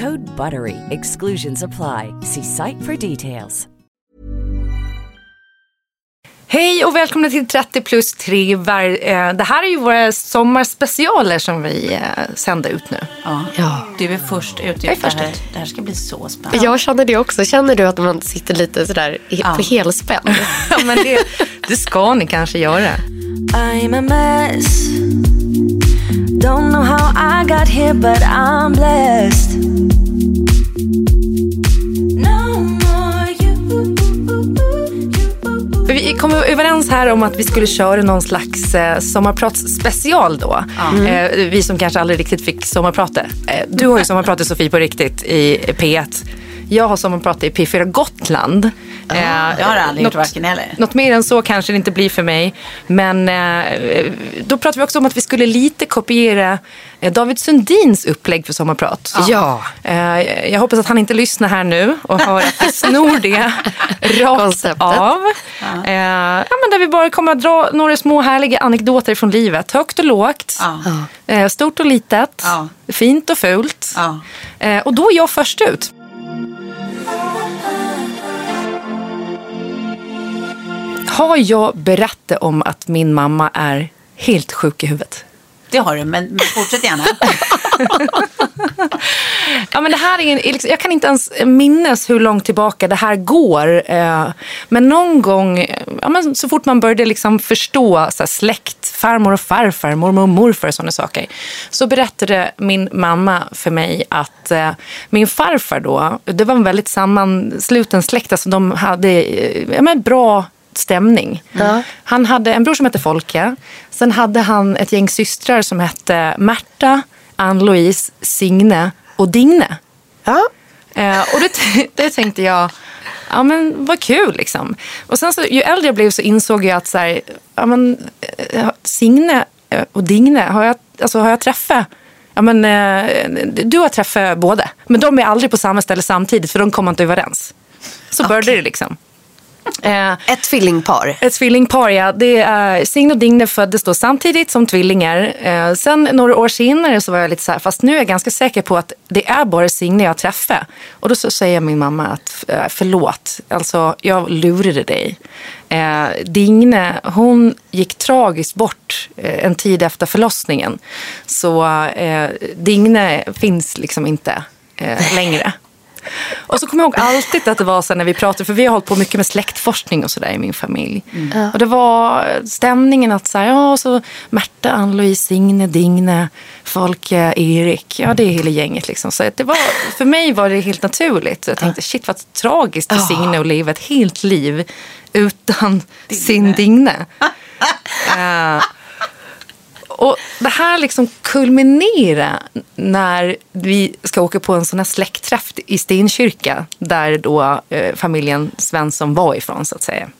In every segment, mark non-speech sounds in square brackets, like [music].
Code BUTTERY. Exclusions apply. See site for details. Hej och välkomna till 30 plus 3. Eh, det här är ju våra sommarspecialer som vi eh, sänder ut nu. Ja. Ja. Du är först ut. Jag är först det, här, ut. det här ska bli så spännande. Jag känner det också. Känner du att man sitter lite sådär i- på helspänn? [laughs] Ja, men det, det ska ni kanske göra. I'm a mess. Don't know how I got here, but I'm blessed. No more you. För Vi kom överens här om att vi skulle köra någon slags eh, sommarpratsspecial då. Eh, vi som kanske aldrig riktigt fick sommarprata. Eh, du har ju sommarpratat Sofie på riktigt i P1. Jag har sommarpratat i P4 Gotland. Eh, Jag har aldrig gjort något- varken eller. Något mer än så kanske det inte blir för mig. Men eh, då pratade vi också om att vi skulle lite kopiera eh, David Sundins upplägg för sommarprat. Ja. Eh, jag hoppas att han inte lyssnar här nu och hör att vi snor det [laughs] rakt Konceptet. av. Eh, ja, men där vi bara kommer att dra några små härliga anekdoter från livet. Högt och lågt. Ja. Eh, stort och litet. Ja. Fint och fult. Ja. Och då är jag först ut. Har jag berättat om att min mamma är helt sjuk i huvudet? Det har du, men, men fortsätt gärna. [laughs] Ja, men det här är liksom, jag kan inte ens minnas hur långt tillbaka det här går. Eh, men någon gång, ja, men så fort man började liksom förstå så här, släkt, farmor och farfar, mormor och morfar och sådana saker. Så berättade min mamma för mig att eh, min farfar då, det var en väldigt sammansluten släkt. Alltså de hade eh, ja, men bra stämning. Han hade en bror som hette Folke. Sen hade han ett gäng systrar som hette Märta, Ann-Louise, Signe och Digne. Ja. Eh, och det, [laughs] det tänkte jag, ja men vad kul liksom. Och sen så, ju äldre jag blev så insåg jag att så här, ja, men, eh, Signe eh, och Digne, har jag, alltså, har jag träffat Ja, men, eh, du har träffat båda, men de är aldrig på samma ställe samtidigt för de kommer inte överens. Så började det liksom. Eh, Ett tvillingpar. ett tvillingpar, ja. Det är, Signe och Digne föddes då samtidigt som tvillingar. Eh, sen några år senare så var jag lite så här, fast nu är jag ganska säker på att det är bara Signe jag träffar. Och då så säger min mamma att eh, förlåt, alltså jag lurade dig. Eh, Digne, hon gick tragiskt bort eh, en tid efter förlossningen. Så eh, Digne finns liksom inte eh, längre. Och så kommer jag ihåg alltid att det var så när vi pratade, för vi har hållit på mycket med släktforskning och sådär i min familj. Och det var stämningen att så här, ja, så Märta, Ann-Louise, Signe, Digne, Folke, Erik, ja det är hela gänget liksom. Så det var, för mig var det helt naturligt. Jag tänkte shit vad tragiskt för Signe att leva ett helt liv utan sin Digne. [laughs] Eh, och det här liksom kulminerar när vi ska åka på en sån här släktträff i Stenkyrka där då eh, familjen Svensson var ifrån så att säga.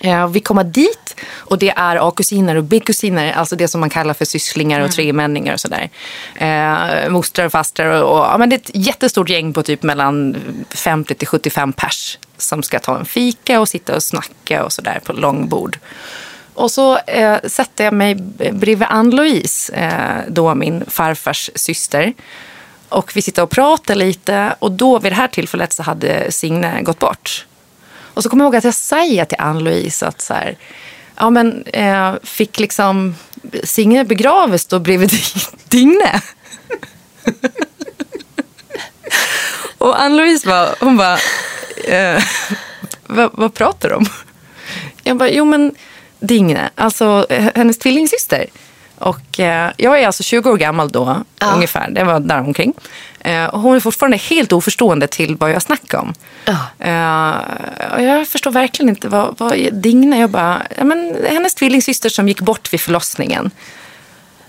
Eh, vi kommer dit och det är A-kusiner och B-kusiner, alltså det som man kallar för sysslingar och tremänningar och sådär. Eh, mostrar och fastrar och, och ja, men det är ett jättestort gäng på typ mellan 50 till 75 pers som ska ta en fika och sitta och snacka och sådär på långbord. Och så eh, sätter jag mig bredvid Ann-Louise, eh, då min farfars syster. Och vi sitter och pratar lite och då vid det här tillfället så hade Signe gått bort. Och så kommer jag ihåg att jag säger till Ann-Louise att så här, ja men eh, fick liksom Signe begraves då bredvid [laughs] Digne? [laughs] och Ann-Louise bara, hon bara, eh, [laughs] vad, vad pratar du om? Jag bara, jo men Digne, alltså hennes tvillingsyster. Och eh, jag är alltså 20 år gammal då, Ja. ungefär. Det var där omkring. Eh, och hon är fortfarande helt oförstående till vad jag snackar om. Ja. Eh, jag förstår verkligen inte vad, vad Digne. Jag bara, ja, men, hennes tvillingsyster som gick bort vid förlossningen.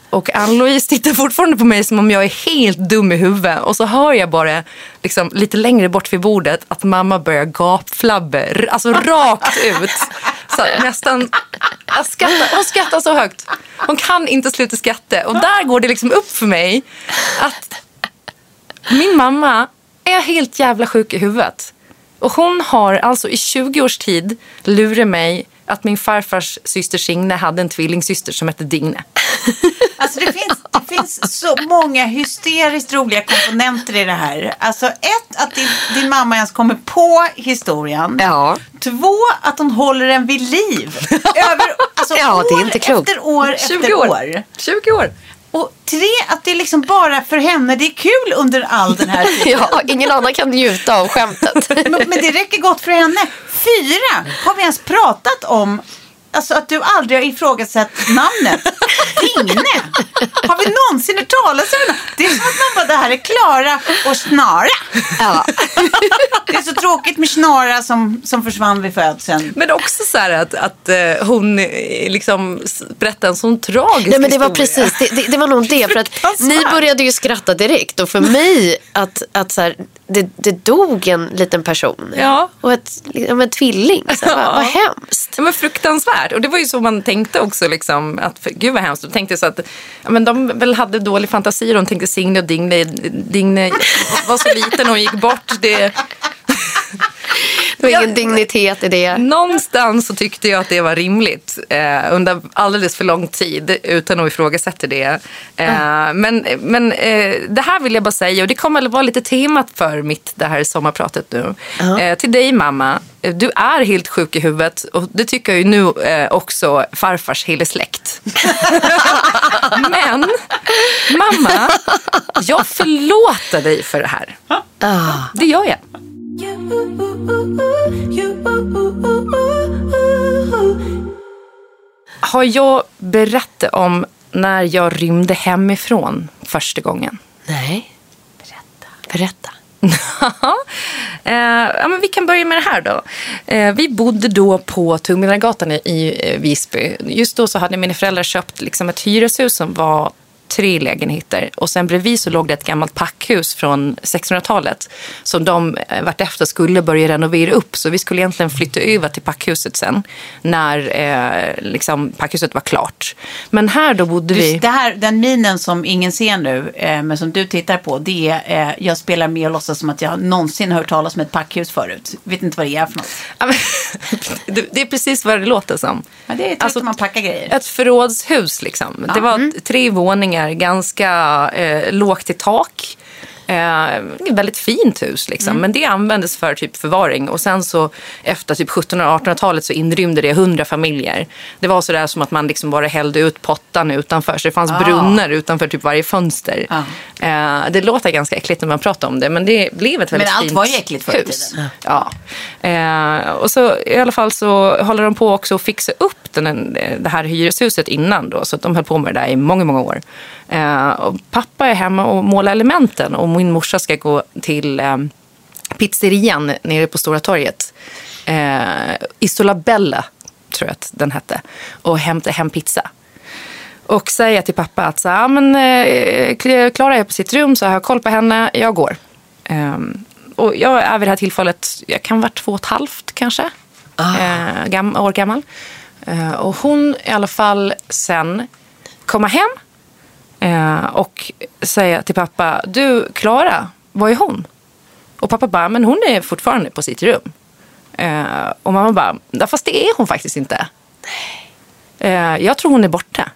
Och Ann-Louise tittar fortfarande på mig som om jag är helt dum i huvudet. Och så hör jag bara liksom, lite längre bort vid bordet att mamma börjar gapflabba. Alltså rakt ut. Så att nästan, jag skrattar, hon skrattar så högt. Hon kan inte sluta skratta. Och där går det liksom upp för mig att min mamma är helt jävla sjuk i huvudet. Och hon har alltså i 20 års tid lurat mig att min farfars syster Signe hade en tvillingsyster som hette Digne. Alltså det finns, det finns så många hysteriskt roliga komponenter i det här. Alltså ett, att din, din mamma ens kommer på historien. Ja. Två, att hon håller den vid liv. [laughs] Över, alltså Ja, det är år inte klokt. efter år efter år. 20 år. Och tre, att det är liksom bara för henne det är kul under all den här [laughs] tiden. Ja, ingen annan kan njuta av skämtet. Men, men det räcker gott för henne. Fyra, har vi ens pratat om Alltså att du aldrig har ifrågasatt namnet. [laughs] Digne. Har vi någonsin hört talas om det? Det är som att man bara, det här är Klara och Snara. Ja. [laughs] Det är så tråkigt med Snara som, som försvann vid födseln. Men också så här att, att eh, hon eh, liksom berättar en sån tragisk Nej men det var historia. precis, det, det, det var nog det. För att [laughs] ni började ju skratta direkt. Och för mig, att, att så här, det, det dog en liten person. Ja. Och ett, liksom en tvilling. Så här, [laughs] vad, vad hemskt. Ja, men fruktansvärt. Och det var ju så man tänkte också. Liksom, att, för, gud vad hemskt. De tänkte så att ja, men de väl hade dålig fantasi. De tänkte Signe och Digne, Digne var så liten och gick bort. Det, Det var ingen dignitet i det. någonstans så tyckte jag att det var rimligt eh, under alldeles för lång tid utan att ifrågasätta det. Eh, Men, men eh, det här vill jag bara säga och det kommer att vara lite temat för mitt det här sommarpratet nu. Eh, till dig mamma, du är helt sjuk i huvudet och det tycker jag ju nu eh, också farfars hela släkt. [laughs] men mamma, jag förlåter dig för det här. Ah. Det gör jag. Har jag berättat om när jag rymde hemifrån första gången? Nej. Berätta. Berätta. [laughs] eh, ja, men vi kan börja med det här då. Eh, vi bodde då på Tungmillargatan i, i Visby. Just då så hade mina föräldrar köpt liksom ett hyreshus som var tre lägenheter. Och sen bredvid så låg det ett gammalt packhus från 1600-talet som de eh, vartefter skulle börja renovera upp. Så vi skulle egentligen flytta över till packhuset sen när eh, liksom, packhuset var klart. Men här då bodde vi... Det här, den minen som ingen ser nu, eh, men som du tittar på, det är, eh, jag spelar med och låtsas som att jag någonsin hört talas om ett packhus förut. Vet inte vad det är för något. Ja, [laughs] det, är precis vad det låter som. Men det är tryggt Alltså, man packar grejer. Ett förrådshus liksom. Det var t- tre våningar, ganska eh, lågt i tak. Eh, väldigt fint hus liksom. Men det användes för typ förvaring. Och sen så efter typ 1700 och 1800-talet så inrymde det 100 familjer. Det var sådär som att man liksom bara hällde ut pottan utanför. Så det fanns Ah. brunnar utanför typ varje fönster. Ah. Eh, det låter ganska äckligt när man pratar om det. Men det blev ett väldigt allt fint var ju äckligt förr i hus. tiden. Ja. Eh, och så i alla fall så håller de på också att fixa upp den, det här hyreshuset innan då. Så att de höll på med det där i många, många år. Eh, och pappa är hemma och målar elementen och min morsa ska gå till eh, pizzerian nere på Stora torget. Eh, Isola Bella tror jag att den hette. Och hämta hem pizza. Och säger till pappa att så ja, men, eh, Klara är på sitt rum så jag har koll på henne, jag går. Ehm, och jag är vid det här tillfället, jag kan vara två och ett halvt kanske. eh, gam, år gammal. Eh, och hon i alla fall sen komma hem eh, och säga till pappa, du Klara, var är hon? Och pappa bara, men hon är fortfarande på sitt rum. Eh, och mamma bara, "Ja, fast det är hon faktiskt inte. Eh, jag tror hon är borta.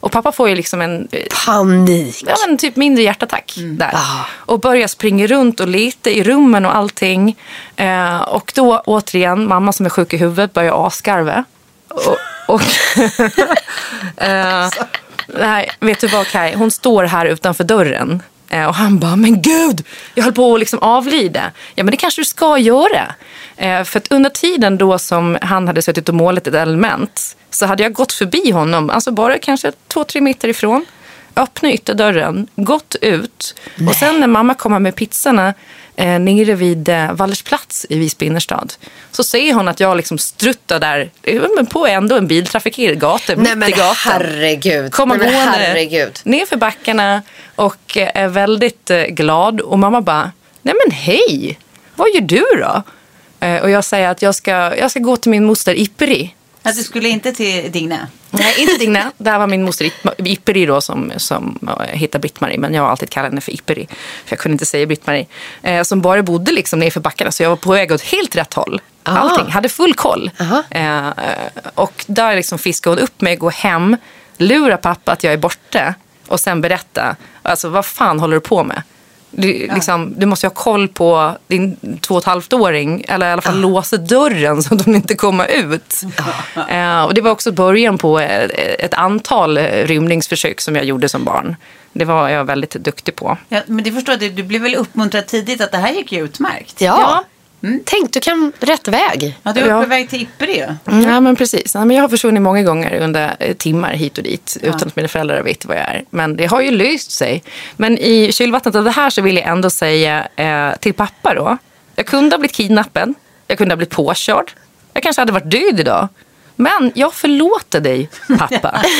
Och pappa får ju liksom en eh, Panik. ja, men typ mindre hjärtattack där. Och börjar springa runt och leta i rummen och allting. Eh, och då återigen, mamma som är sjuk i huvudet börjar asgarva. Och, och [laughs] eh, [laughs] nej, vet du vad Kai? Hon står här utanför dörren. Eh, och han bara, men gud, jag höll på att liksom avlida. Ja, men det kanske du ska göra. Eh, för att under tiden då som han hade suttit och målat ett element så hade jag gått förbi honom, alltså bara kanske två, tre meter ifrån. Öppnat ytterdörren, gått ut. Och sen när mamma kommer med pizzorna eh, nere vid eh, Wallersplats i Visby innerstad så ser hon att jag liksom struttar där eh, men på ändå en biltrafikerad gata, Nej mitt men i gatan herregud. komma Nej, men herregud. ner för backarna och eh, är väldigt eh, glad. Och mamma bara, nej men hej, vad gör du då? Eh, Och jag säger att jag ska, jag ska gå till min moster Ipperi. Att du skulle inte till Digne? Nej, inte Digne. Där var min moster Ip- Ipperi då som, som eh, hittade Britt-Marie. Men jag har alltid kallat henne för Ipperi. För jag kunde inte säga Britt-Marie. Eh, som bara bodde liksom nerför backarna. Så jag var på väg åt helt rätt håll. Ah. Allting. Hade full koll. Aha. Eh, och där liksom fiskade hon upp mig, gå hem, lura pappa att jag är borta. Och sen berätta. Alltså vad fan håller du på med? Du, liksom, du måste ju ha koll på din två och ett halvt-åring. Eller i alla fall låsa dörren så att hon inte kommer ut. Eh, och det var också början på ett, ett antal eh, rymningsförsök som jag gjorde som barn. Det var jag väldigt duktig på. Ja, men det förstår du, du blev väl uppmuntrad tidigt att det här gick ju utmärkt? Ja. Tänk, du kan rätt väg. Ja, du är Ja. på väg till Ipperi ju. Mm. Ja, men precis. Ja, men jag har försvunnit många gånger under eh, timmar hit och dit utan att mina föräldrar vet vad jag är. Men det har ju löst sig. Men i kylvattnet av det här så vill jag ändå säga eh, till pappa då. Jag kunde ha blivit kidnappad. Jag kunde ha blivit påkörd. Jag kanske hade varit död idag. Men jag förlåter dig, pappa. [laughs]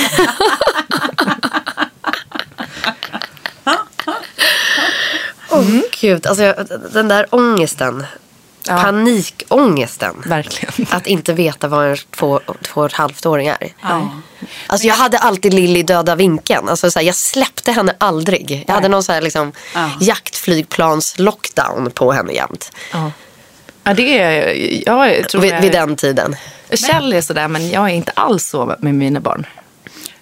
Åh gud, alltså jag- den där ångesten. Ja. Panikångesten. Verkligen. Att inte veta vad en två, två och ett halvt åring är. Alltså jag hade alltid Lilly döda vinkeln. Alltså så här, jag släppte henne aldrig. Jag hade någon så här liksom jaktflygplans-lockdown på henne jämt. Ja. Ja, det är... Jag tror Vid, jag, vid den tiden. Kjell är sådär, men jag är inte alls så med mina barn.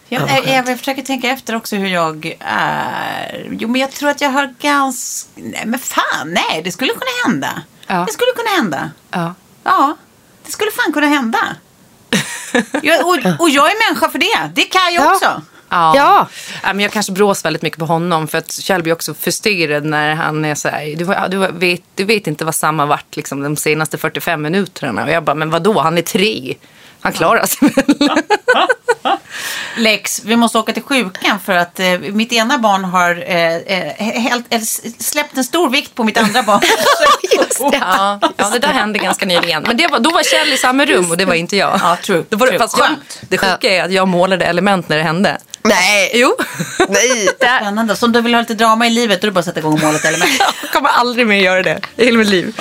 Jag, jag, jag försöker tänka efter också hur jag är. Jo, men jag tror att jag har ganska... Nej, men fan, nej, det skulle kunna hända. Ja. Det skulle kunna hända. Ja. Ja, det skulle fan kunna hända. [laughs] Jag, och, och jag är människa för det. Det kan jag Ja. också. Ja. Ja. Ja, men jag kanske brås väldigt mycket på honom för att Kjell blir också frustrerad när han är så här, du, du, vet, du vet inte vad samma vart liksom, de senaste 45 minuterna. Och jag bara, men vadå, han är tre. Han klarar sig väl. [laughs] [laughs] Lex, vi måste åka till sjukan för att eh, mitt ena barn har eh, eh, helt, eller s- släppt en stor vikt på mitt andra barn. [laughs] Ja, ja, det där hände ganska nyligen. Men det var, då var Kjell i samma rum och det var inte jag. Ja, true, Då var det, true. fast jag, Skönt. det sjuka är att jag målade element när det hände. Nej. Jo. Nej. Spännande. Så om du vill ha lite drama i livet då är det bara att sätta igång och måla ett element. [laughs] Jag kommer aldrig mer göra det i hela mitt liv.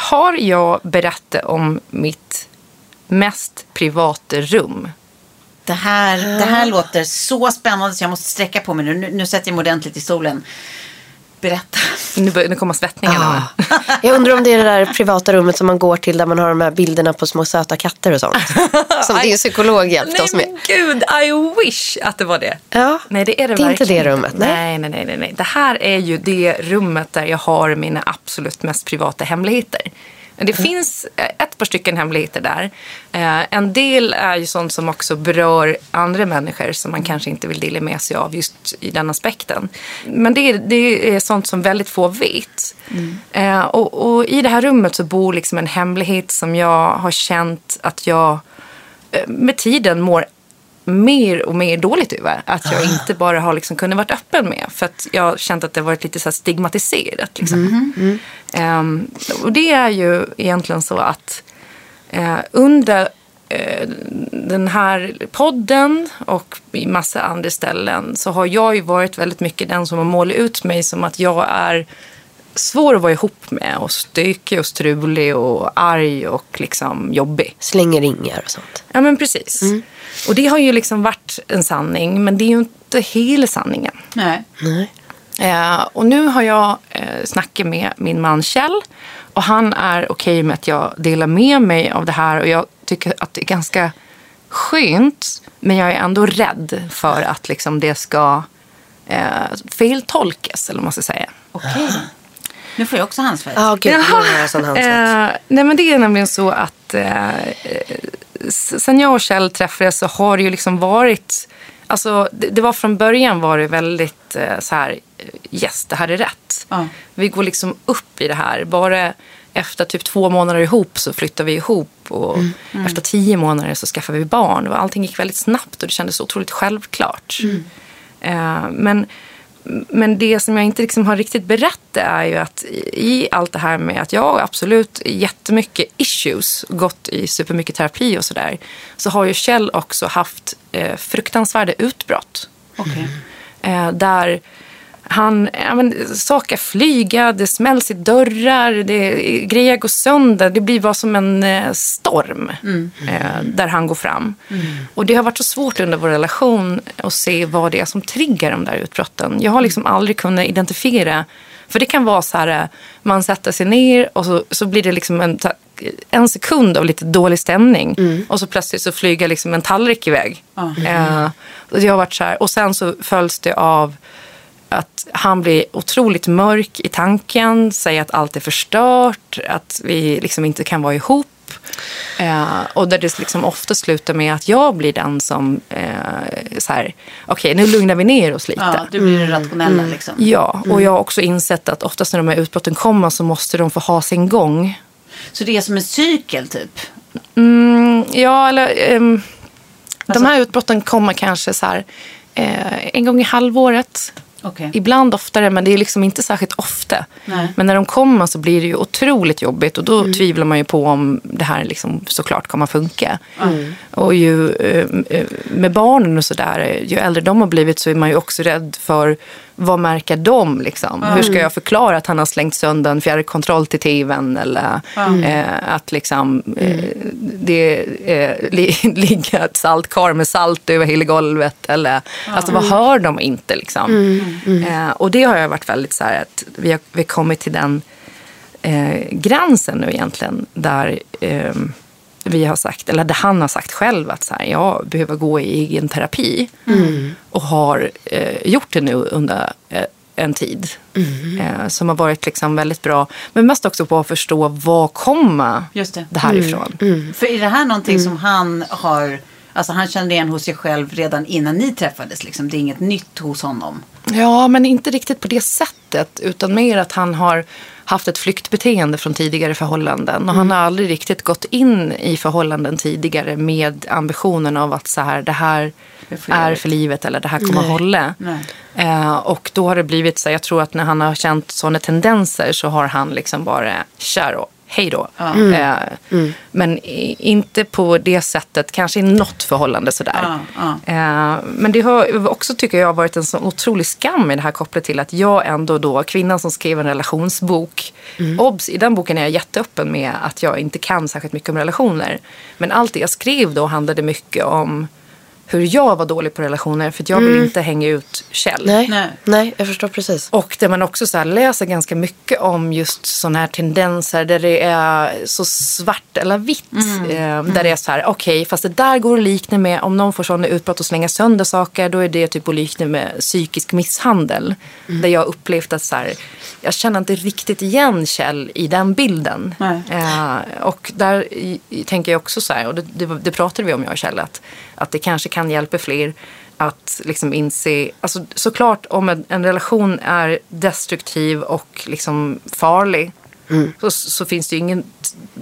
Har jag berättat om mitt mest privata rum? Det här, det här låter så spännande så jag måste sträcka på mig nu. Nu, nu sätter jag mig ordentligt i stolen. Berätta. Nu, bör- nu kommer svettningarna. [laughs] Jag undrar om det är det där privata rummet som man går till där man har de här bilderna på små söta katter och sånt. [laughs] Som din psykolog hjälpte Nej oss med. men gud, I wish att det var det. Ja. Nej det är det, Det är inte det rummet, nej. nej. Nej, nej, nej, nej. Det här är ju det rummet där jag har mina absolut mest privata hemligheter. Det finns eh, ett par stycken hemligheter där. Eh, En del är ju sånt som också berör andra människor som man kanske inte vill dela med sig av just i den aspekten. Men det är, det är sånt som väldigt få vet. Eh, Och, och i det här rummet så bor liksom en hemlighet som jag har känt att jag med tiden mår mer och mer dåligt över. Att jag inte bara har liksom kunnat vara öppen med. För att jag har känt att det har varit lite så stigmatiserat. Liksom. Ehm, och det är ju egentligen så att eh, under eh, den här podden och i massa andra ställen så har jag ju varit väldigt mycket den som har målat ut mig som att jag är svår att vara ihop med och stökig och strulig och arg och liksom jobbig. Slänger ringar och sånt. Ja men precis. Och det har ju liksom varit en sanning men det är ju inte hela sanningen. Nej. Eh, och nu har jag eh, snackat med min man Kjell och han är okej med att jag delar med mig av det här och jag tycker att det är ganska skönt men jag är ändå rädd för att liksom det ska eh, feltolkas eller vad man ska säga. Okej. Nu får jag också handsvett. Sån handsvett. Eh, nej men det är nämligen så att eh, sen jag och Kjell träffades så har det ju liksom varit Alltså, det, det var från början var det väldigt eh, så här, eh, yes, det här är rätt. Ja. Vi går liksom upp i det här. Bara efter typ två månader ihop så flyttar vi ihop. Och efter tio månader så skaffar vi barn. Och allting gick väldigt snabbt och det kändes otroligt självklart. Eh, men, men det som jag inte liksom har riktigt berättat är ju att i allt det här med att jag absolut jättemycket issues, gått i supermycket terapi och sådär, så har ju Kjell också haft eh, fruktansvärda utbrott. Okej. Eh, där han, ja, men, saker flyga, det smälls i dörrar, det, grejer går sönder. Det blir bara som en eh, storm eh, där han går fram. Och det har varit så svårt under vår relation att se vad det är som triggar de där utbrotten. Jag har liksom aldrig kunnat identifiera för det kan vara så här, eh, man sätter sig ner och så, så blir det liksom en, en sekund av lite dålig stämning. Och så plötsligt så flyger liksom en tallrik iväg. Eh, och, det har varit så här, och sen så följs det av att han blir otroligt mörk i tanken, säger att allt är förstört, att vi liksom inte kan vara ihop. Eh, och där det liksom ofta slutar med att jag blir den som, eh, så här, okej nu lugnar vi ner oss lite. Ja, du blir det rationella liksom. Ja, och jag har också insett att oftast när de här utbrotten kommer så måste de få ha sin gång. Så det är som en cykel typ? Mm, ja, eller ehm, Alltså- de här utbrotten kommer kanske så här, eh, en gång i halvåret. Okej. Ibland oftare, men det är liksom inte särskilt ofta. Nej. Men när de kommer så blir det ju otroligt jobbigt och då tvivlar man ju på om det här liksom såklart kommer att funka. Och ju eh, eh, med barnen och sådär, ju äldre de har blivit så är man ju också rädd för vad märker de liksom? Hur ska jag förklara att han har slängt sönder en fjärrkontroll till tvn eller eh, att liksom eh, det eh, li, [laughs] ligger ett saltkar med salt över hela golvet eller alltså vad hör de inte liksom? Eh, och det har jag varit väldigt så här att vi har, vi har kommit till den eh, gränsen nu egentligen där eh, vi har sagt, eller där han har sagt själv att så här, jag behöver gå i egen terapi och har eh, gjort det nu under eh, en tid eh, som har varit liksom väldigt bra. Men mest också på att förstå var kommer Just det. det här ifrån. För är det här någonting som han har, alltså han kände igen hos sig själv redan innan ni träffades liksom? Det är inget nytt hos honom? Ja, men inte riktigt på det sättet. Utan mer att han har haft ett flyktbeteende från tidigare förhållanden. Och han har aldrig riktigt gått in i förhållanden tidigare med ambitionen av att så här, det här för är för livet eller det här kommer att hålla. Nej. Eh, och då har det blivit så, jag tror att när han har känt sådana tendenser så har han liksom bara, kör hej då. Eh, Men i, inte på det sättet, kanske i något förhållande sådär. Eh, men det har också, tycker jag, varit en sån otrolig skam i det här kopplat till att jag ändå då, kvinnan som skrev en relationsbok, obs, i den boken är jag jätteöppen med att jag inte kan särskilt mycket om relationer. Men allt det jag skrev då handlade mycket om hur jag var dålig på relationer för att jag vill inte hänga ut Kjell. Nej. Nej. Nej. jag förstår precis. Och där man också så här läser ganska mycket om just sådana här tendenser där det är så svart eller vitt. Eh, där det är så här, okej, fast det där går att likna med om någon får sådana utbrott och slänga sönder saker, då är det typ att likna med psykisk misshandel. Där jag har upplevt att så här, jag känner inte riktigt igen Kjell i den bilden. Eh, och där i, tänker jag också så här, och det, det, det pratade vi om jag och Kjell, att, att det kanske kan hjälpa fler att liksom inse, alltså såklart om en, en relation är destruktiv och liksom farlig så, så finns det ju ingen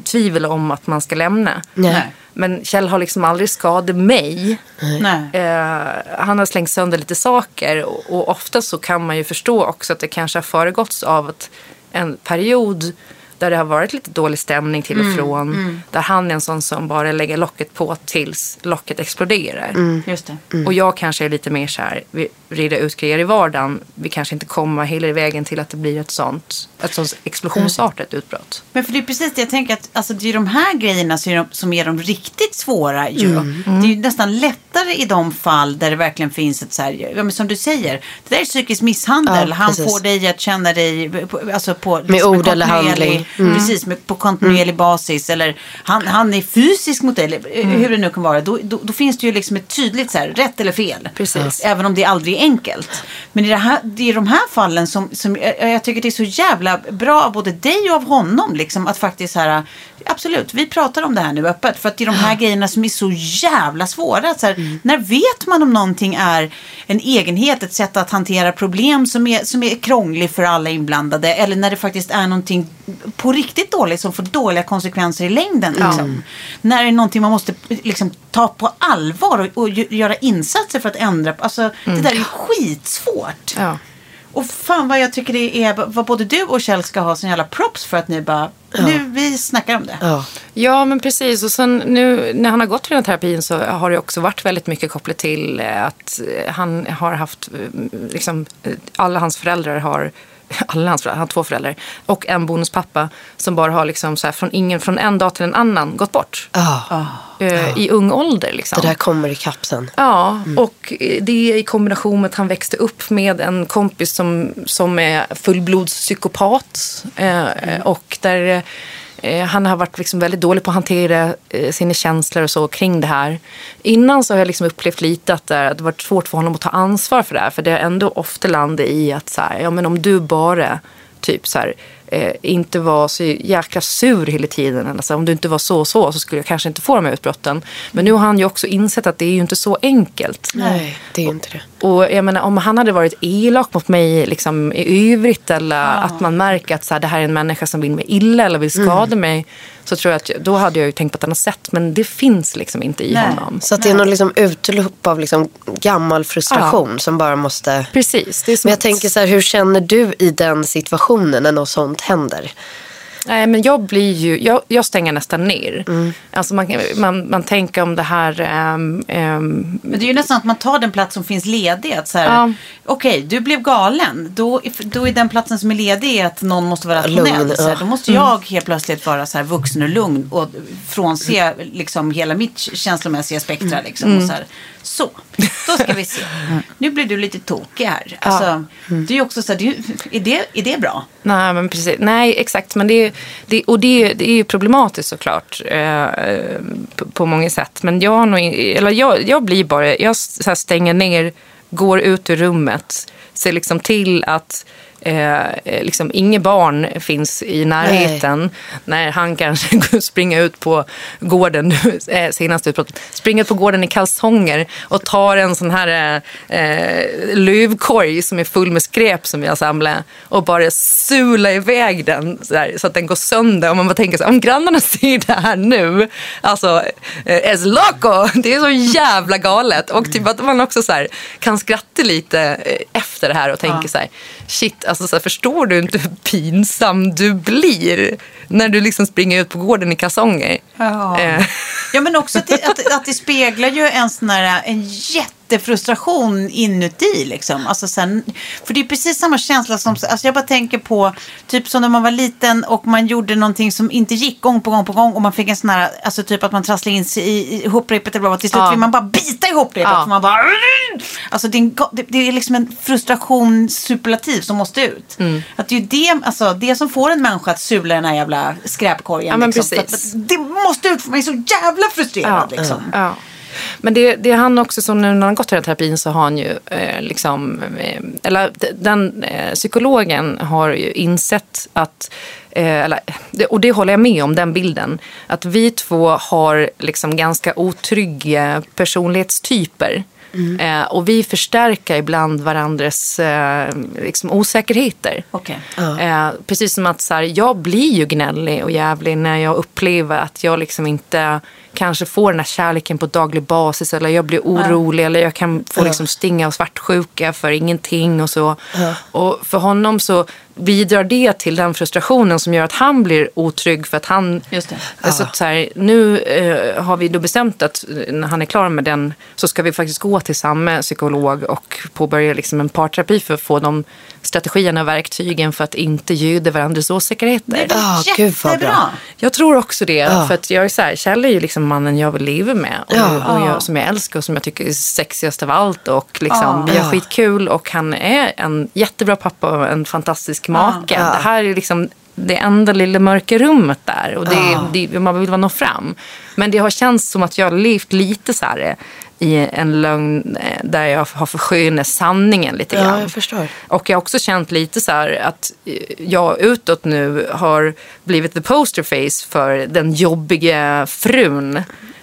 tvivel om att man ska lämna. Nej. Men Kjell har liksom aldrig skadat mig. Nej. Eh, han har slängt sönder lite saker och, och ofta så kan man ju förstå också att det kanske har föregåtts av att en period där det har varit lite dålig stämning till och från. Där han är en sån som bara lägger locket på tills locket exploderar. Just det. Och jag kanske är lite mer så här, vi rida ut grejer i vardagen. Vi kanske inte kommer hela vägen till att det blir ett sånt, ett sånt explosionsartat utbrott. Men för det är precis det jag tänker att alltså, det är de här grejerna som är de, som är de riktigt svåra ju. Det är ju nästan lättare i de fall där det verkligen finns ett så här, ja, men som du säger, det där är psykisk misshandel. Ja, Han precis. får dig att känna dig på, alltså på, Med liksom ord eller kontinuerlig- handling. Mm. Precis, med, på kontinuerlig basis. Eller han, han är fysisk mot dig, eller Mm. hur det nu kan vara. Då, då, då finns det ju liksom ett tydligt så här, rätt eller fel. Precis. Även om det aldrig är enkelt. Men i det, här, det är de här fallen som, som jag, jag tycker det är så jävla bra av både dig och av honom. Liksom, att faktiskt så här, absolut, vi pratar om det här nu öppet. För att det är de här grejerna som är så jävla svåra. Att så här, När vet man om någonting är en egenhet, ett sätt att hantera problem som är, som är krånglig för alla inblandade. Eller när det faktiskt är någonting på riktigt dåligt som får dåliga konsekvenser i längden. Liksom. När det är någonting man måste liksom, ta på allvar och, och gö- göra insatser för att ändra. Alltså, Det där är skitsvårt. Ja. Och fan vad jag tycker det är vad både du och Kjell ska ha sån jävla props för att ni bara, nu vi snackar om det. Ja. Ja, men precis. Och sen nu när han har gått till den här terapin så har det också varit väldigt mycket kopplat till eh, att eh, han har haft, eh, liksom, alla hans föräldrar har [laughs] alla hans föräldrar, han har två föräldrar och en bonuspappa som bara har liksom så här, från, ingen, från en dag till en annan gått bort. Ja. Eh, I ung ålder liksom. Det där kommer i kapp sen. Ja, och det i kombination med att han växte upp med en kompis som, som är fullblodspsykopat. Eh, Och där eh, Eh, han har varit liksom väldigt dålig på att hantera eh, sina känslor och så kring det här. Innan så har jag liksom upplevt lite att det har varit svårt för honom att ta ansvar för det här. För det har ändå ofta landat i att så här, ja, men om du bara typ så här, eh, inte var så jäkla sur hela tiden. Eller så, om du inte var så och så så skulle jag kanske inte få de här utbrotten. Men nu har han ju också insett att det är ju inte så enkelt. Nej, det är inte det. Och jag menar, om han hade varit elak mot mig liksom, i övrigt eller att man märker att så här, det här är en människa som vill mig illa eller vill skada mig. Så tror jag att då hade jag ju tänkt på ett annat sätt. Men det finns liksom inte i Nej. honom. Så att det är någon liksom utlopp av liksom gammal frustration som bara måste... Precis. Det är som Men jag att- tänker så här, hur känner du i den situationen när något sånt händer? Nej, men jag blir ju, jag, jag stänger nästan ner. Mm. Alltså man, man, man tänker om det här, ehm, ehm, Men det är ju nästan att man tar den plats som finns ledig. Att så här, Ja. Okej, du blev galen. Då, då är den platsen som är ledig att någon måste vara rationell. Lugn, så här, då måste jag helt plötsligt vara så här vuxen och lugn och frånse liksom hela mitt känslomässiga spektra. Liksom, och så, här. Så, då ska vi se. [laughs] Nu blir du lite tokig här. Alltså, Det är ju också så här, det är, är, det, är det bra? Nej, men precis. Nej, exakt. Men det, det, och det, det är ju problematiskt såklart eh, på, på många sätt. Men jag, har nog, eller jag, jag blir bara, jag stänger ner, går ut ur rummet, ser liksom till att eh, eh, liksom inget barn finns i närheten. När han kanske [laughs] springer ut på gården, eh, senast utbrottet, springer ut på gården i kalsonger och tar en sån här eh, eh, luvkorg som är full med skräp som vi har samlat och bara sula iväg den så, där, så att den går sönder. Och man bara tänker så här, om grannarna [laughs] ser det här nu, alltså eh, es loco, [laughs] det är så jävla galet. Och typ att man också så här, kan skratta lite efter det här och tänker så här, shit, alltså så här, förstår du inte hur pinsam du blir när du liksom springer ut på gården i kalsonger? Ja. Eh, Ja, men också att det, att, att det speglar ju en sån här, en jättefrustration inuti liksom. Alltså sen, för det är precis samma känsla som, alltså jag bara tänker på, typ som när man var liten och man gjorde någonting som inte gick gång på gång på gång och man fick en sån här, alltså typ att man trasslade in sig i, i ihoprepet eller vad till slut Ja. vill man bara bita ihop repet. Ja. Man bara, alltså det är, en, det, det är liksom en frustration superlativ som måste ut. Mm. Att det är ju det, alltså, det som får en människa att sula den här jävla skräpkorgen. Ja, liksom. Precis. att- det måste ut för mig är så jävla frustrerad liksom. Ja. Men det, det är han också, som nu när han gått i den här terapin så har han ju eh, liksom, eh, eller den eh, psykologen har ju insett att, eh, eller, och det håller jag med om, den bilden, att vi två har liksom ganska otrygga personlighetstyper. Eh, och vi förstärker ibland varandras eh, liksom osäkerheter. Okej. Eh, precis som att så här, jag blir ju gnällig och jävlig när jag upplever att jag liksom inte kanske får den här kärleken på daglig basis eller jag blir orolig eller jag kan få liksom stinga av svartsjuka för ingenting och så. Och för honom så bidrar det till den frustrationen som gör att han blir otrygg för att han... Just det. Alltså, att så här, nu eh, har vi då bestämt att eh, när han är klar med den så ska vi faktiskt gå till samma psykolog och påbörja liksom en parterapi för att få de strategierna och verktygen för att inte ljuda varandras osäkerheter. Ah, gud vad Jättebra. bra. Jag tror också det. För att jag är så här, Kjell är ju liksom mannen jag vill leva med. Och, och jag, som jag älskar och som jag tycker är sexigast av allt. Och liksom, vi har skitkul och han är en jättebra pappa och en fantastisk make. Det här är liksom det enda lilla mörka rummet där. Och det, det, man vill nå fram. Men det har känts som att jag har levt lite så här i en lögn eh, där jag har förskönat sanningen lite Ja, grann. jag förstår. Och jag har också känt lite så här att eh, jag utåt nu har blivit the poster face för den jobbiga frun.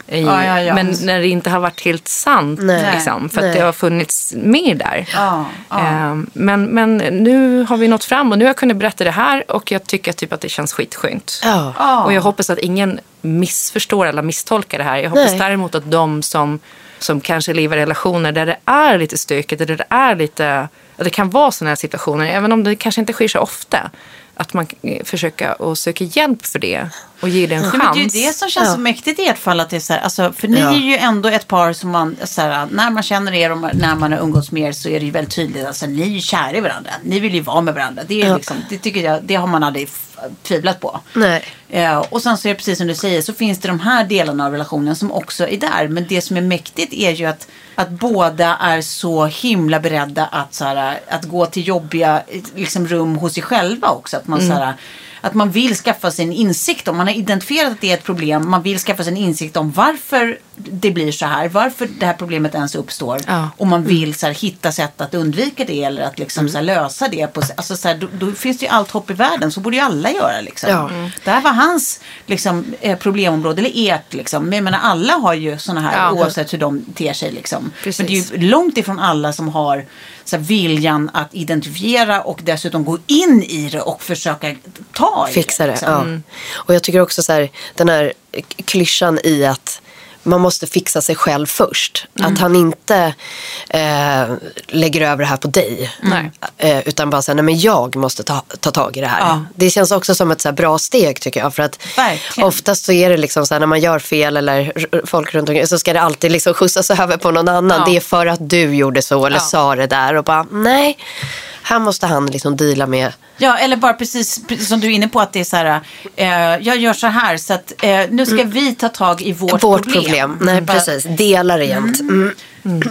I, Ja, ja, ja. Men när det inte har varit helt sant. Nej. Liksom, för Nej. att det har funnits mer där. Ja, ja. Eh, Men, men nu har vi nått fram och nu har jag kunnat berätta det här och jag tycker typ att det känns skitskönt. Ja. Och jag hoppas att ingen missförstår eller misstolkar det här. Jag hoppas Nej. däremot att de som, som kanske lever i relationer där det är lite stökigt, där det är lite, det kan vara sådana här situationer, även om det kanske inte sker så ofta, att man försöker att söka hjälp för det och ge det en Ja, chans. men det är ju det som känns så mäktigt i ert fall. Att det är så här, alltså, för ni Ja. är ju ändå ett par som man, så här, när man känner er och när man har umgåtts med er så är det ju väldigt tydligt. Alltså, ni är ju kära i varandra. Ni vill ju vara med varandra. Det, är Ja. liksom, det, tycker jag, det har man aldrig tvivlat på. Nej. Eh, och sen så är det precis som du säger så finns det de här delarna av relationen som också är där. Men det som är mäktigt är ju att, att båda är så himla beredda att, så här, att gå till jobbiga liksom, rum hos sig själva också. Att man, så här, att man vill skaffa sig en insikt om, man har identifierat att det är ett problem, man vill skaffa sig en insikt om varför det blir så här, varför det här problemet ens uppstår. Ja. Och man vill så här, hitta sätt att undvika det eller att liksom, så här, lösa det. På, alltså, så här, då, då finns det ju allt hopp i världen, så borde ju alla göra. Liksom. Ja. Det här var hans liksom, eh, problemområde, eller ert. Liksom. Men jag menar, alla har ju sådana här Ja. oavsett hur de ter sig. Liksom. Precis. Men det är ju långt ifrån alla som har så här, viljan att identifiera och dessutom gå in i det och försöka ta i Fixa det. liksom. Ja. Och jag tycker också så här, den här klyschan i att man måste fixa sig själv först. Att han inte eh, lägger över det här på dig. Eh, utan bara säger, nej men jag måste ta, ta tag i det här. Ja. Det känns också som ett så bra steg tycker jag. För att Verkligen. oftast så är det liksom så här när man gör fel eller folk runt omkring så ska det alltid liksom [laughs] skjutsas över på någon annan. Ja. Det är för att du gjorde så eller Ja. sa det där. Och bara, nej. Här måste han liksom deala med Ja, eller bara precis, precis som du är inne på att det är så här, eh, jag gör så här så att eh, nu ska vi ta tag i vårt, vårt problem. Nej, Bara- precis. Delar det jämt. Mm.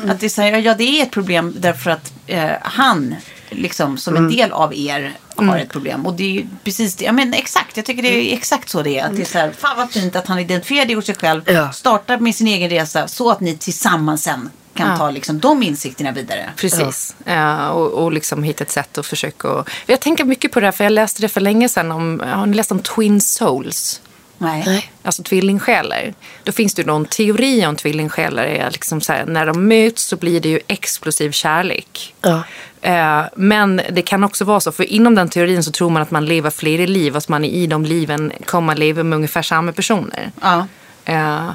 Att det är så här, ja det är ett problem därför att eh, han liksom som Mm. en del av er har ett problem. Och det är ju precis det, ja men exakt, jag tycker det är exakt så det är. Att det är så här, fan vad fint att han identifierar det hos sig själv, Ja. startar med sin egen resa så att ni tillsammans sen kan Ja. ta liksom de insikterna vidare. Precis. Eh, och, och liksom hitta ett sätt att försöka... Och, jag tänker mycket på det här, för jag läste det för länge sedan. Om, har ni läst om Twin Souls? Nej. Nej. Alltså tvillingsjälar. Då finns det ju någon teori om tvillingsjälar. Är liksom så här, när de möts så blir det ju explosiv kärlek. Ja. Eh, men det kan också vara så, för inom den teorin så tror man att man lever flera liv. Att man i de liven kommer leva med ungefär samma personer. Ja. Eh,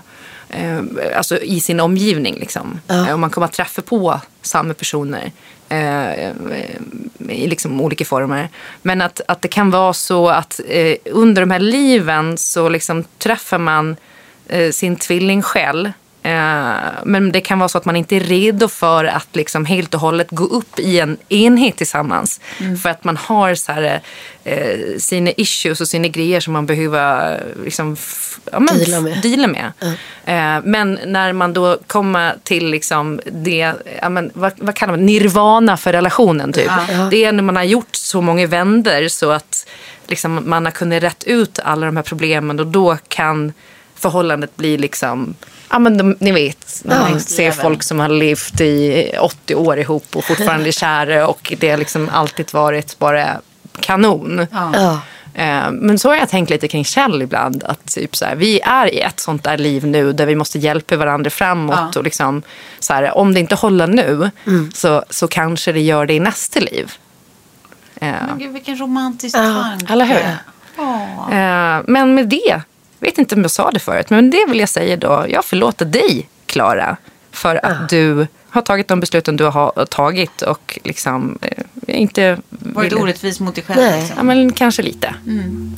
eh, alltså i sin omgivning. Liksom. Eh, och man kommer att träffa på samma personer eh, i liksom olika former. Men att, att det kan vara så att eh, under de här liven så liksom träffar man eh, sin tvillingsjäl. Eh, men det kan vara så att man inte är redo för att liksom helt och hållet gå upp i en enhet tillsammans. För att man har så här, eh, sina issues och sina grejer som man behöver eh, liksom, ja, men, Deala med. deala med. Eh, men när man då kommer till liksom det, ja, men, vad, vad kallar man nirvana för relationen typ. Det är när man har gjort så många vänder så att liksom, man har kunnat rätt ut alla de här problemen och då kan förhållandet bli liksom Ja men de, ni vet, när man Next ser folk som har levt i 80 år ihop och fortfarande är [laughs] kära och det har liksom alltid varit bara kanon. Ja. Eh, Men så har jag tänkt lite kring Kjell ibland. Att typ så här, vi är i ett sånt där liv nu där vi måste hjälpa varandra framåt. Ja. Och liksom, så här, om det inte håller nu så, så kanske det gör det i nästa liv. Eh, Men gud, vilken romantisk Ja, tanke. eller hur? Ja. eh, men med det, vet inte om jag sa det förut, men det vill jag säga då. Jag förlåter dig, Klara, för att du har tagit de besluten du har tagit och liksom eh, inte... Varit vill- orättvis mot dig själv. Nej. Liksom. Ja, men kanske lite. Mom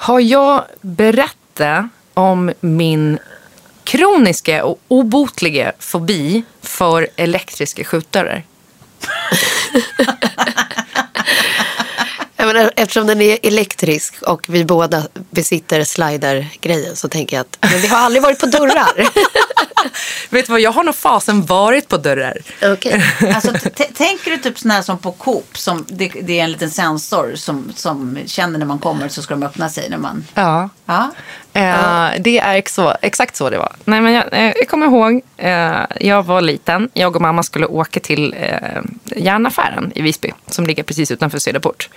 Har jag berättat om min kroniska och obotliga fobi för elektriska skjutdörrar? [laughs] Jag menar, eftersom den är elektrisk och vi båda besitter slider-grejen så tänker jag att men vi har aldrig varit på dörrar. [laughs] Vet du vad, jag har nog fasen varit på dörrar. Okej. [laughs] Alltså, tänker du typ sån här som på Coop, som det, det är en liten sensor som, som känner när man kommer så ska de öppna sig när man... Ja. Ja. Eh, Det är så, exakt så det var. Nej, men jag, eh, jag kommer ihåg, eh, jag var liten. Jag och mamma skulle åka till järnaffären i Visby som ligger precis utanför Söderport.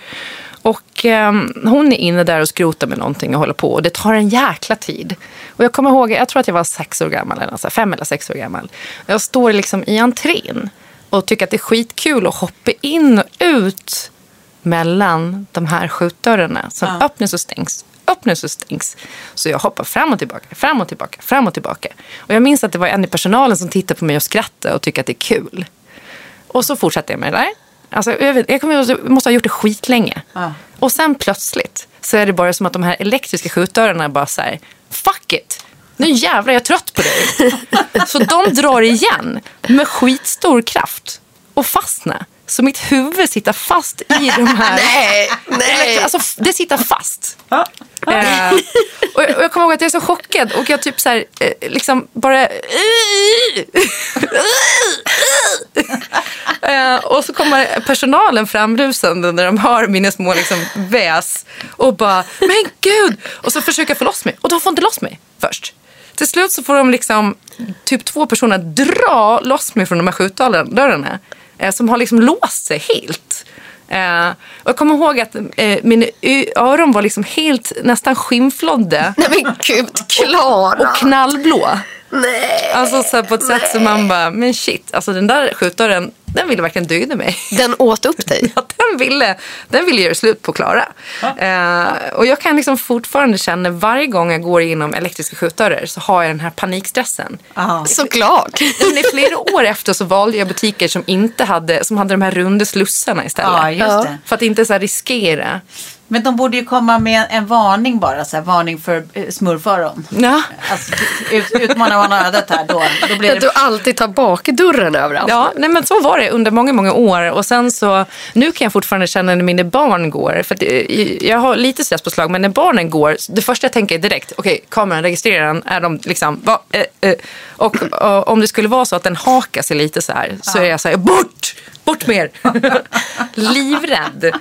Och eh, hon är inne där och skrotar med någonting och håller på. Och det tar en jäkla tid. Och jag kommer ihåg, jag tror att jag var sex år gammal, eller något så här, fem eller sex år gammal. Jag står liksom i entrén och tycker att det är skitkul att hoppa in och ut mellan de här skjutdörrarna som Ja. öppnas och stängs. Öppnas och stängs. Så jag hoppar fram och tillbaka, fram och tillbaka, fram och tillbaka. Och jag minns att det var en i personalen som tittade på mig och skrattade och tyckte att det är kul. Och så fortsatte jag med det där. Alltså, jag, vet, jag, kommer, jag måste ha gjort det skitlänge. Ja. Och sen plötsligt så är det bara som att de här elektriska skjutdörrarna bara så här, fuck it. nu jävlar jag är trött på dig. [laughs] Så de drar igen med skitstor kraft och fastnar. Så mitt huvud sitter fast i de här... [laughs] Nej, nej. Alltså, det sitter fast. Eh, [laughs] och, jag, och jag kommer ihåg att jag är så chockad och jag typ så här, eh, liksom bara... [laughs] Eh, och så kommer personalen framrusande när de hör mina små liksom, väs och bara, men gud! Och så försöker jag få loss mig och de får inte loss mig först. Till slut så får de liksom, typ två personer dra loss mig från de här skjutdörrarna som har liksom låst sig helt. Eh, och jag kommer ihåg att eh, mina öron var liksom helt nästan skimflodde [laughs] Nej men gud, Klara. och knallblå. Nej. Alltså så på ett sätt som man bara, men shit, alltså den där skjutdörren, den ville verkligen döda mig. Den åt upp dig. [laughs] Ja, den ville, den ville göra slut på Klara. Eh, och jag kan liksom fortfarande känna varje gång jag går igenom elektriska skjutdörrar så har jag den här panikstressen. Ja. Såklart. [laughs] Men i flera år efter så valde jag butiker som inte hade, som hade de här runda slussarna istället. Det. För att inte så här riskera. Men de borde ju komma med en varning bara, så här, varning för eh, smurföron. Ja. Alltså, ut, utmanar man ödet här då, då blir Att du det... alltid tar bakdörren överallt. Ja, nej men så var det under många, många år. Och sen så, nu kan jag fortfarande känna när mina barn går. För att eh, jag har lite stresspåslag, men när barnen går, det första jag tänker är direkt, okej, kameran registrerar den, är de liksom, va, eh, eh. Och, och om det skulle vara så att den hakar sig lite så här, så är jag så här, bort! Bort med er! [laughs] Livrädd.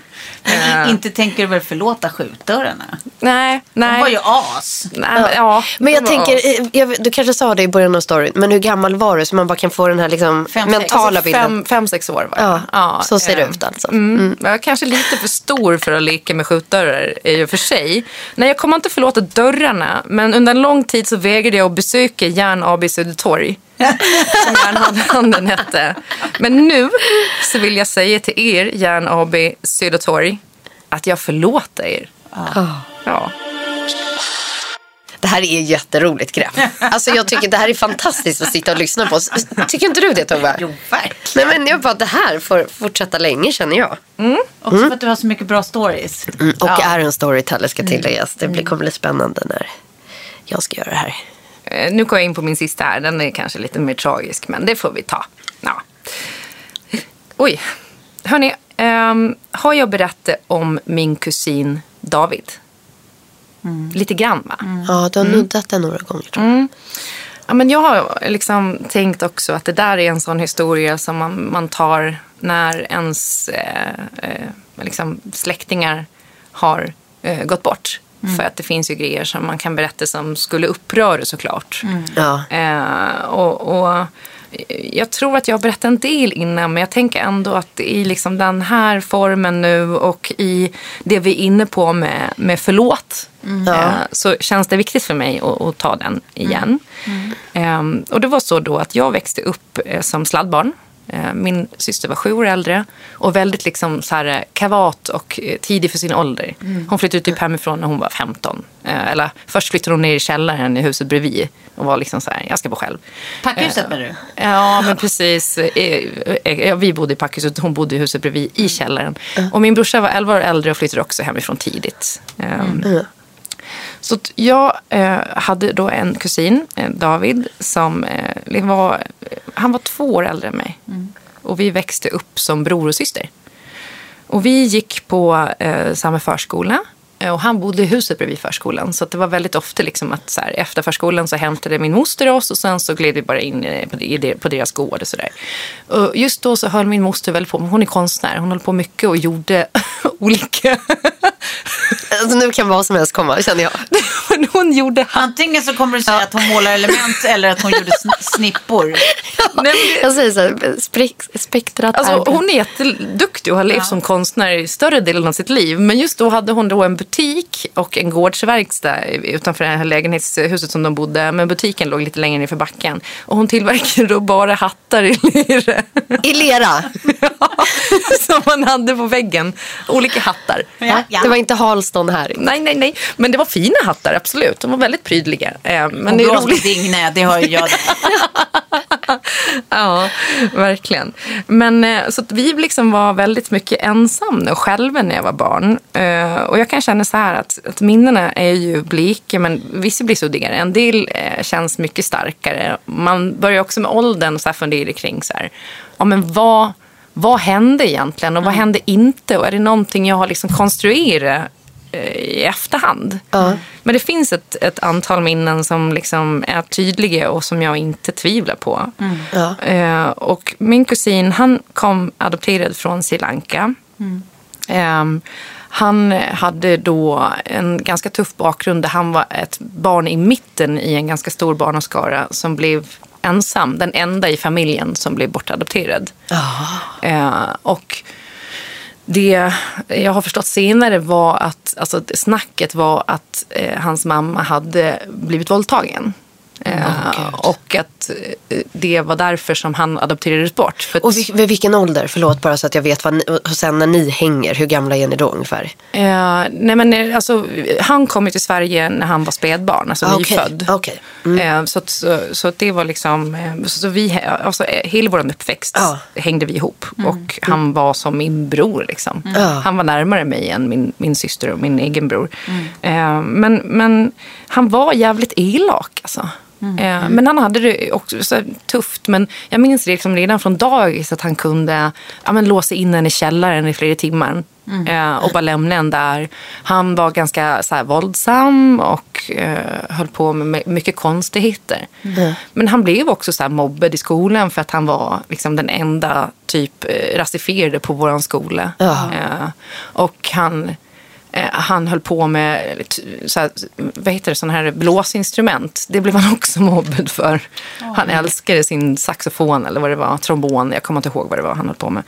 Eh, Inte tänker du väl förlåta skjutdörrarna? nej, De nej. var ju as. nej men, ja, Men jag tänker, eh, jag, du kanske sa det i början av storyn, men hur gammal var du så man bara kan få den här liksom Fem, sex. mentala Alltså, bilden? fem, fem, sex år var jag. Ja, så ser det eh, ut alltså. Mm. Jag är kanske lite för stor för att leka med skjutdörrar i och för sig. Nej, jag kommer inte förlåta dörrarna, men under en lång tid så vägrade jag att besöka Järn AB Södertorg. Som Järnhandeln hette. Men nu så vill jag säga till er, Järn AB Södertorg, att jag förlåter er. Ja. Det här är jätteroligt grepp. Alltså jag tycker det här är fantastiskt att sitta och lyssna på. Tycker inte du det Tove? Jo, verkligen. Nej men jag bara, det här får fortsätta länge känner jag. Också för att du har så mycket bra stories. Mm, och Ja. är en storyteller ska tilläggas. Det blir, kommer bli spännande när jag ska göra det här. Eh, Nu går jag in på min sista här. Den är kanske lite mer tragisk, men det får vi ta. Ja. Oj. Hörni, ehm, har jag berättat om min kusin David? Lite grann, va? Ja, du har nuddat det några gånger tror jag. Ja, men jag har liksom tänkt också att det där är en sån historia som man, man tar när ens eh, eh, liksom släktingar har eh, gått bort. För att det finns ju grejer som man kan berätta som skulle uppröra såklart. Ja. Eh, och, och jag tror att jag har berättat en del innan men jag tänker ändå att i liksom den här formen nu och i det vi är inne på med, med förlåt eh, så känns det viktigt för mig att, att ta den igen. Eh, och det var så då att jag växte upp eh, som sladdbarn. Eh, Min syster var sju år äldre och väldigt liksom så här eh, kavat och eh, tidig för sin ålder. Hon flyttade typ hemifrån när hon var 15. Eh, Eller först flyttade hon ner i källaren i huset bredvid och var liksom så här, jag ska bo själv. Packhuset menar du? Ja, men precis. Vi bodde i packhuset, hon bodde i huset bredvid i källaren. Och min brorsa var 11 år äldre och flyttade också hemifrån tidigt. Så jag eh, hade då en kusin, eh, David, som eh, var, han var två år äldre än mig. Och vi växte upp som bror och syster. Och vi gick på eh, samma förskola. Eh, Och han bodde i huset bredvid förskolan. Så det var väldigt ofta liksom att så här, efter förskolan så hämtade min moster oss och sen så gled vi bara in på deras gård och sådär. Och just då så höll min moster väldigt på, hon är konstnär, hon höll på mycket och gjorde [laughs] olika... Alltså, nu kan vad som helst komma känner jag. [laughs] Hon gjorde Antingen så kommer du säga att hon målar element eller att hon gjorde sn- [laughs] snippor. Nej, men det- Jag säger så här, spek, spektrat Alltså, är... hon är jätteduktig och har levt som konstnär i större delen av sitt liv. Men just då hade hon då en butik och en gårdsverkstad utanför det här lägenhetshuset som de bodde. Men butiken låg lite längre ner för backen. Och hon tillverkade då bara hattar i lera. I lera. [laughs] som man hade på väggen. Olika hattar. Ja, ja. Det var inte Halston här. Nej, nej, nej. Men det var fina hattar, absolut. De var väldigt prydliga. Eh, Men Och det är roligt. Digne, det har ju jag. [laughs] ja, verkligen. Men eh, så vi liksom var väldigt mycket ensamma och själva när jag var barn. Eh, Och jag kan känna så här att, att minnena är ju blika men vissa blir suddigare. En del känns mycket starkare. Man börjar också med åldern så här fundera kring så här, ja men vad, vad hände egentligen och vad hände inte? Och är det någonting jag har liksom konstruerat i efterhand. Men det finns ett, ett antal minnen som liksom är tydliga och som jag inte tvivlar på. Ja. Eh, och min kusin han kom adopterad från Sri Lanka. Ehm, han hade då en ganska tuff bakgrund där han var ett barn i mitten i en ganska stor barnaskara som blev ensam. Den enda i familjen som blev bortadopterad. Eh, och det jag har förstått senare var att alltså, snacket var att eh, hans mamma hade blivit våldtagen. Eh, och att eh, det var därför som han adopterades bort. För Och vil- vid vilken ålder? Förlåt bara så att jag vet vad ni, och sen när ni hänger, hur gamla är ni då ungefär? eh, nej men, eh, alltså, han kom ju till Sverige när han var spädbarn, alltså Ah, nyfödd. Okej. Eh, så, så, så det var liksom, eh, så vi, alltså, hela vår uppväxt Ja. hängde vi ihop. Och han var som min bror. Liksom. Ja. Han var närmare mig än min, min syster och min egen bror. Eh, men, men han var jävligt elak. Alltså. Eh, Men han hade det också tufft. Men jag minns liksom redan från dagis att han kunde ja, men låsa in en i källaren i flera timmar. Eh, och bara lämna en där. Han var ganska så här, våldsam och eh, höll på med my- mycket konstigheter. Men han blev också så här, mobbad i skolan för att han var liksom, den enda typ eh, rasifierade på vår skola. Eh, och han han höll på med så här, vad heter det, sån här blåsinstrument. Det blev han också mobbad för. Han älskade sin saxofon eller vad det var, trombon. Jag kommer inte ihåg vad det var han höll på med.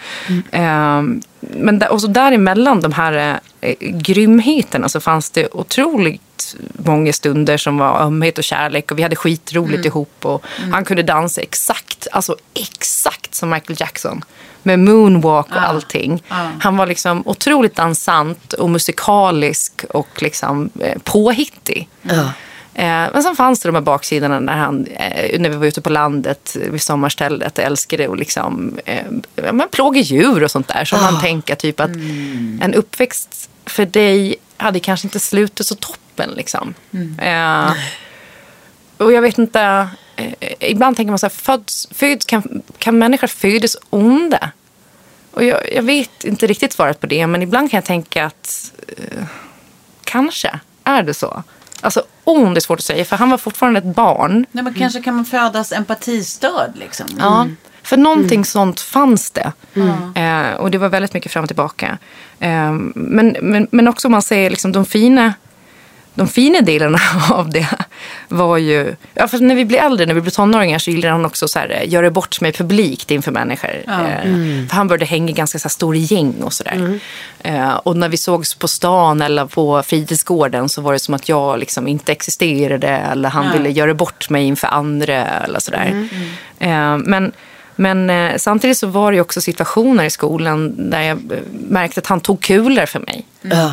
Eh, men där, och så däremellan de här eh, grymheterna så fanns det otroligt många stunder som var ömhet och kärlek och vi hade skitroligt ihop och han kunde dansa exakt, alltså exakt som Michael Jackson med moonwalk och allting. Han var liksom otroligt dansant och musikalisk och liksom eh, påhittig. Eh, men sen fanns det de här baksidorna när, han, eh, när vi var ute på landet vid sommarstället och älskade att liksom, men plåga djur och sånt där. Så man tänker typ att en uppväxt för dig hade kanske inte slutat så toppen. Liksom. Eh, och jag vet inte, eh, ibland tänker man så här, föds, föds, kan, kan människor födas onda? Och jag, jag vet inte riktigt svaret på det, men ibland kan jag tänka att eh, kanske är det så. Alltså ond är svårt att säga, för han var fortfarande ett barn. Nej, men kanske kan man födas empatistörd liksom. Ja, för någonting sånt fanns det. Eh, och det var väldigt mycket fram och tillbaka. Eh, men, men, men också om man säger liksom de fina de fina delarna [laughs] av det var ju... Ja, för när vi blir äldre, när vi blir tonåringar så gillar han också så här, eh, göra bort mig publikt inför människor. Eh, För han började hänga i ganska så här, stora gäng och sådär. Eh, och när vi sågs på stan eller på fritidsgården så var det som att jag liksom inte existerade eller han ville göra bort mig inför andra eller sådär. Eh, men men eh, samtidigt så var det ju också situationer i skolan där jag eh, märkte att han tog kulor för mig.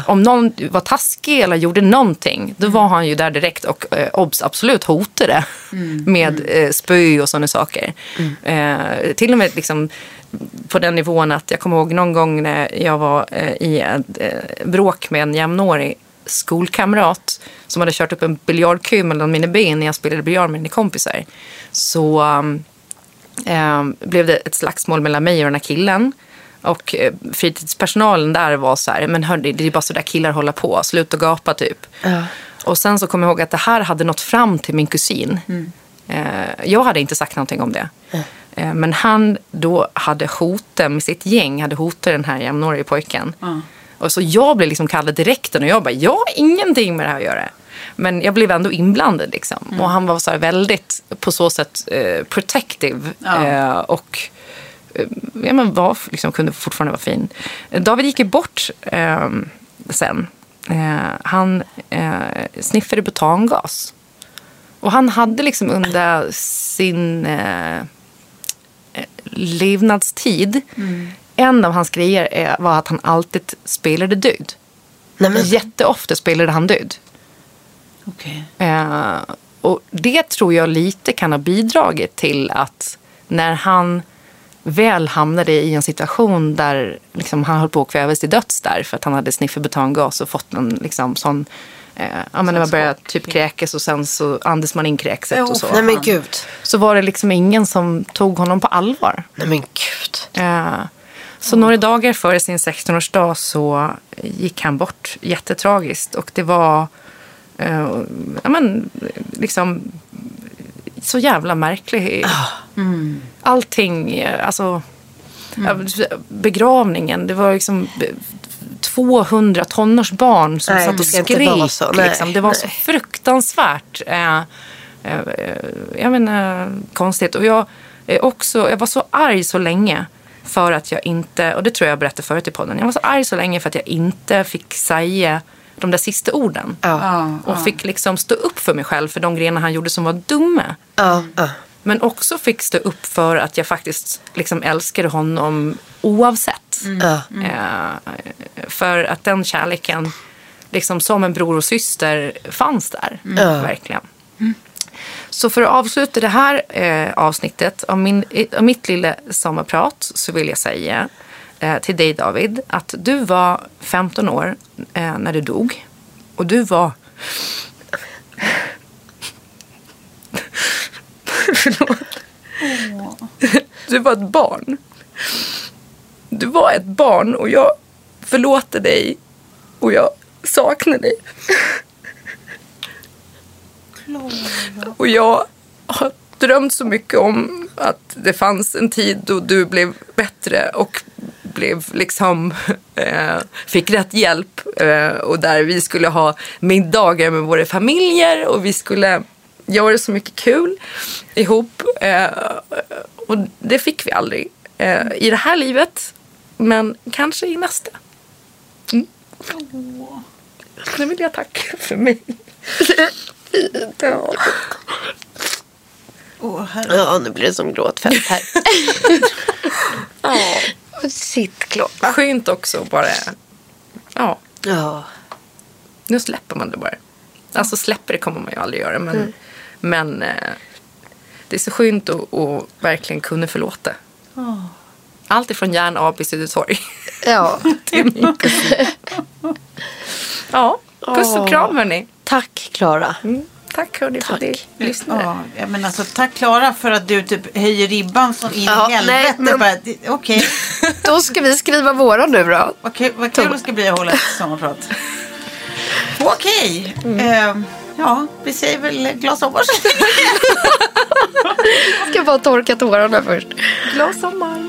Om någon var taskig eller gjorde någonting, då var han ju där direkt och eh, obs, absolut hotade med eh, spö och sådana saker. Eh, till och med liksom, på den nivån att jag kommer ihåg någon gång när jag var eh, i ett eh, bråk med en jämnårig skolkamrat som hade kört upp en biljardkö mellan mina ben när jag spelade biljard med mina kompisar. Så um, eh, blev det ett slagsmål mellan mig och den här killen. Och eh, fritidspersonalen där var så här, men hörni, det är bara så där killar håller på, sluta gapa typ. Och sen så kom jag ihåg att det här hade nått fram till min kusin. Eh, jag hade inte sagt någonting om det. Eh, men han då hade hotat med sitt gäng, hade hotat den här jämnåriga pojken. Och så jag blev liksom kallad direkt och jag bara, jag har ingenting med det här att göra. Men jag blev ändå inblandad liksom. Och han var så här väldigt, på så sätt, eh, protective. Eh, och eh, ja, men var, liksom, kunde fortfarande vara fin. David gick ju bort eh, sen. Eh, han eh, sniffade butangas. Och han hade liksom under sin eh, levnadstid, en av hans grejer är, var att han alltid spelade död. Jätteofta spelade han död. Okej. Eh, och det tror jag lite kan ha bidragit till att när han väl hamnade i en situation där liksom, han höll på att kvävas till döds där för att han hade sniffat butangas och fått en liksom, sån Eh, ja, men när man började typ kräkas och sen så andas man in kräkset och så. Nej men gud. Så var det liksom ingen som tog honom på allvar. Nej men gud. Eh, så några dagar före sin 16-årsdag så gick han bort jättetragiskt. Och det var eh, ja, men, liksom, så jävla märkligt. Mm. Allting, eh, alltså begravningen, det var liksom 200 tonårsbarn som Nej, satt och skrek. så. Liksom. Det var så nej. fruktansvärt eh, eh, jag menar, konstigt. Och jag, är också, jag var så arg så länge för att jag inte, och det tror jag jag berättade förut i podden, jag var så arg så länge för att jag inte fick säga de där sista orden. Ja, Och fick liksom stå upp för mig själv för de grejerna han gjorde som var dumma. Ja, ja. Men också fick stå upp för att jag faktiskt liksom älskade honom oavsett. Ja. Eh, för att den kärleken, liksom som en bror och syster, fanns där. Ja. Verkligen. Så för att avsluta det här eh, avsnittet av, min, av mitt lilla sommarprat så vill jag säga till dig David att du var 15 år eh, när du dog. Och du var... Förlåt. Du var ett barn. Du var ett barn och jag förlåter dig och jag saknar dig. Och jag har drömt så mycket om att det fanns en tid då du blev bättre och blev liksom, [laughs] eh, fick rätt hjälp eh, och där vi skulle ha middagar med våra familjer och vi skulle göra så mycket kul ihop. Eh, och det fick vi aldrig eh, i det här livet, men kanske i nästa. Mm. Nu vill jag tacka för mig. Ja. Åh, herre. ja, nu blir det som gråtfält här. [laughs] [laughs] Sitt klocka. Skönt också bara. Ja, Ja. nu släpper man det bara. Alltså släpper det kommer man ju aldrig göra. Men, men eh, det är så skönt att, att verkligen kunna förlåta. Allt ifrån järn AB Södertorg ja. [laughs] till min kusin. [laughs] Ja, puss och kram hörni. Tack Klara. Mm, tack hörni för att ni lyssnade. Ja, men alltså, tack Klara för att du typ höjer ribban så in Ja, i helvete. men- det- Okej, [laughs] Då ska vi skriva våra nu då. vad kul, vad kul det ska bli att hålla ett sommarprat. [laughs] Okej, eh, ja vi säger väl glad sommar. [laughs] Ska bara torka tårarna först. Glad sommar.